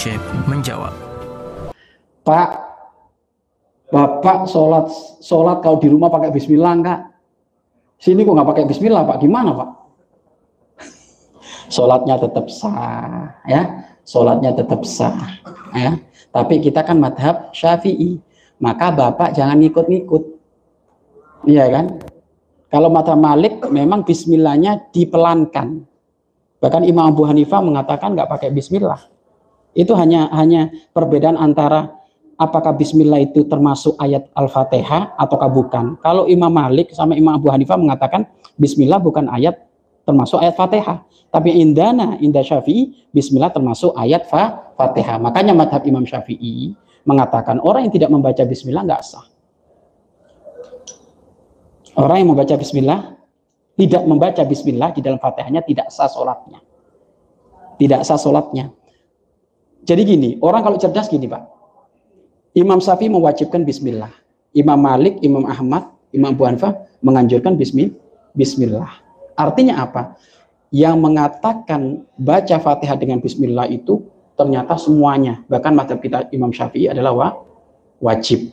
Syekh menjawab. Pak, Bapak sholat sholat kalau di rumah pakai Bismillah enggak? Sini kok nggak pakai Bismillah Pak? Gimana Pak? Sholatnya tetap sah, ya. Sholatnya tetap sah, ya. Tapi kita kan madhab Syafi'i, maka Bapak jangan ngikut-ngikut, iya kan? Kalau mata Malik memang Bismillahnya dipelankan. Bahkan Imam Abu Hanifah mengatakan nggak pakai Bismillah. Itu hanya hanya perbedaan antara apakah bismillah itu termasuk ayat Al-Fatihah ataukah bukan. Kalau Imam Malik sama Imam Abu Hanifah mengatakan bismillah bukan ayat termasuk ayat Fatihah. Tapi indana, indah Syafi'i, bismillah termasuk ayat fa Fatihah. Makanya madhab Imam Syafi'i mengatakan orang yang tidak membaca bismillah nggak sah. Orang yang membaca bismillah tidak membaca bismillah di dalam Fatihahnya tidak sah sholatnya. Tidak sah sholatnya. Jadi gini, orang kalau cerdas gini Pak. Imam Syafi'i mewajibkan bismillah. Imam Malik, Imam Ahmad, Imam Abu Hanifah menganjurkan bismillah. Artinya apa? Yang mengatakan baca Fatihah dengan bismillah itu ternyata semuanya, bahkan madhab kita Imam Syafi'i adalah wa, wajib.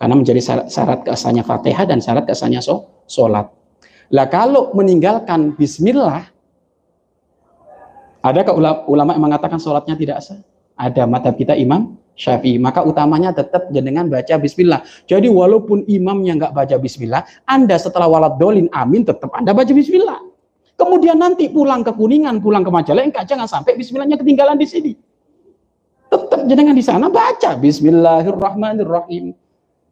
Karena menjadi syarat, syarat keasalnya Fatihah dan syarat keasalnya so, sholat. Lah kalau meninggalkan bismillah, ada ulama, ulama yang mengatakan sholatnya tidak sah? Ada madhab kita Imam Syafi'i. Maka utamanya tetap jenengan baca bismillah. Jadi walaupun imamnya nggak baca bismillah, Anda setelah walad dolin amin tetap Anda baca bismillah. Kemudian nanti pulang ke Kuningan, pulang ke Majalengka, jangan sampai bismillahnya ketinggalan di sini. Tetap jenengan di sana baca bismillahirrahmanirrahim.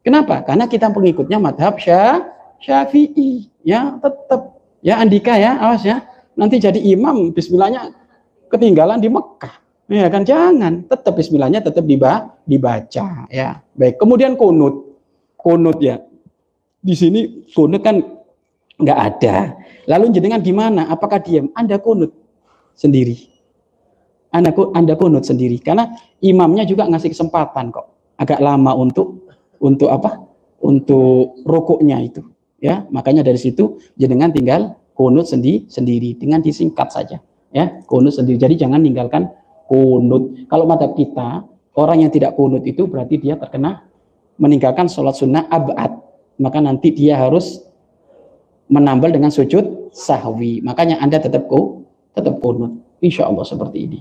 Kenapa? Karena kita pengikutnya madhab Syafi'i. Ya, tetap. Ya, Andika ya, awas ya. Nanti jadi imam, bismillahnya ketinggalan di Mekah. Ya kan jangan, tetap bismillahnya tetap dibaca ya. Baik, kemudian kunut. Kunut ya. Di sini kunut kan nggak ada. Lalu jenengan gimana? Apakah diam? Anda kunut sendiri. Anda, anda kunut sendiri karena imamnya juga ngasih kesempatan kok. Agak lama untuk untuk apa? Untuk rokoknya itu. Ya, makanya dari situ jenengan tinggal kunut sendiri sendiri dengan disingkat saja. Ya, kunut sendiri. Jadi jangan tinggalkan kunut. Kalau mata kita, orang yang tidak kunut itu berarti dia terkena meninggalkan sholat sunnah abad. Maka nanti dia harus menambal dengan sujud sahwi. Makanya Anda tetap ku, tetap kunut. Insya Allah seperti ini.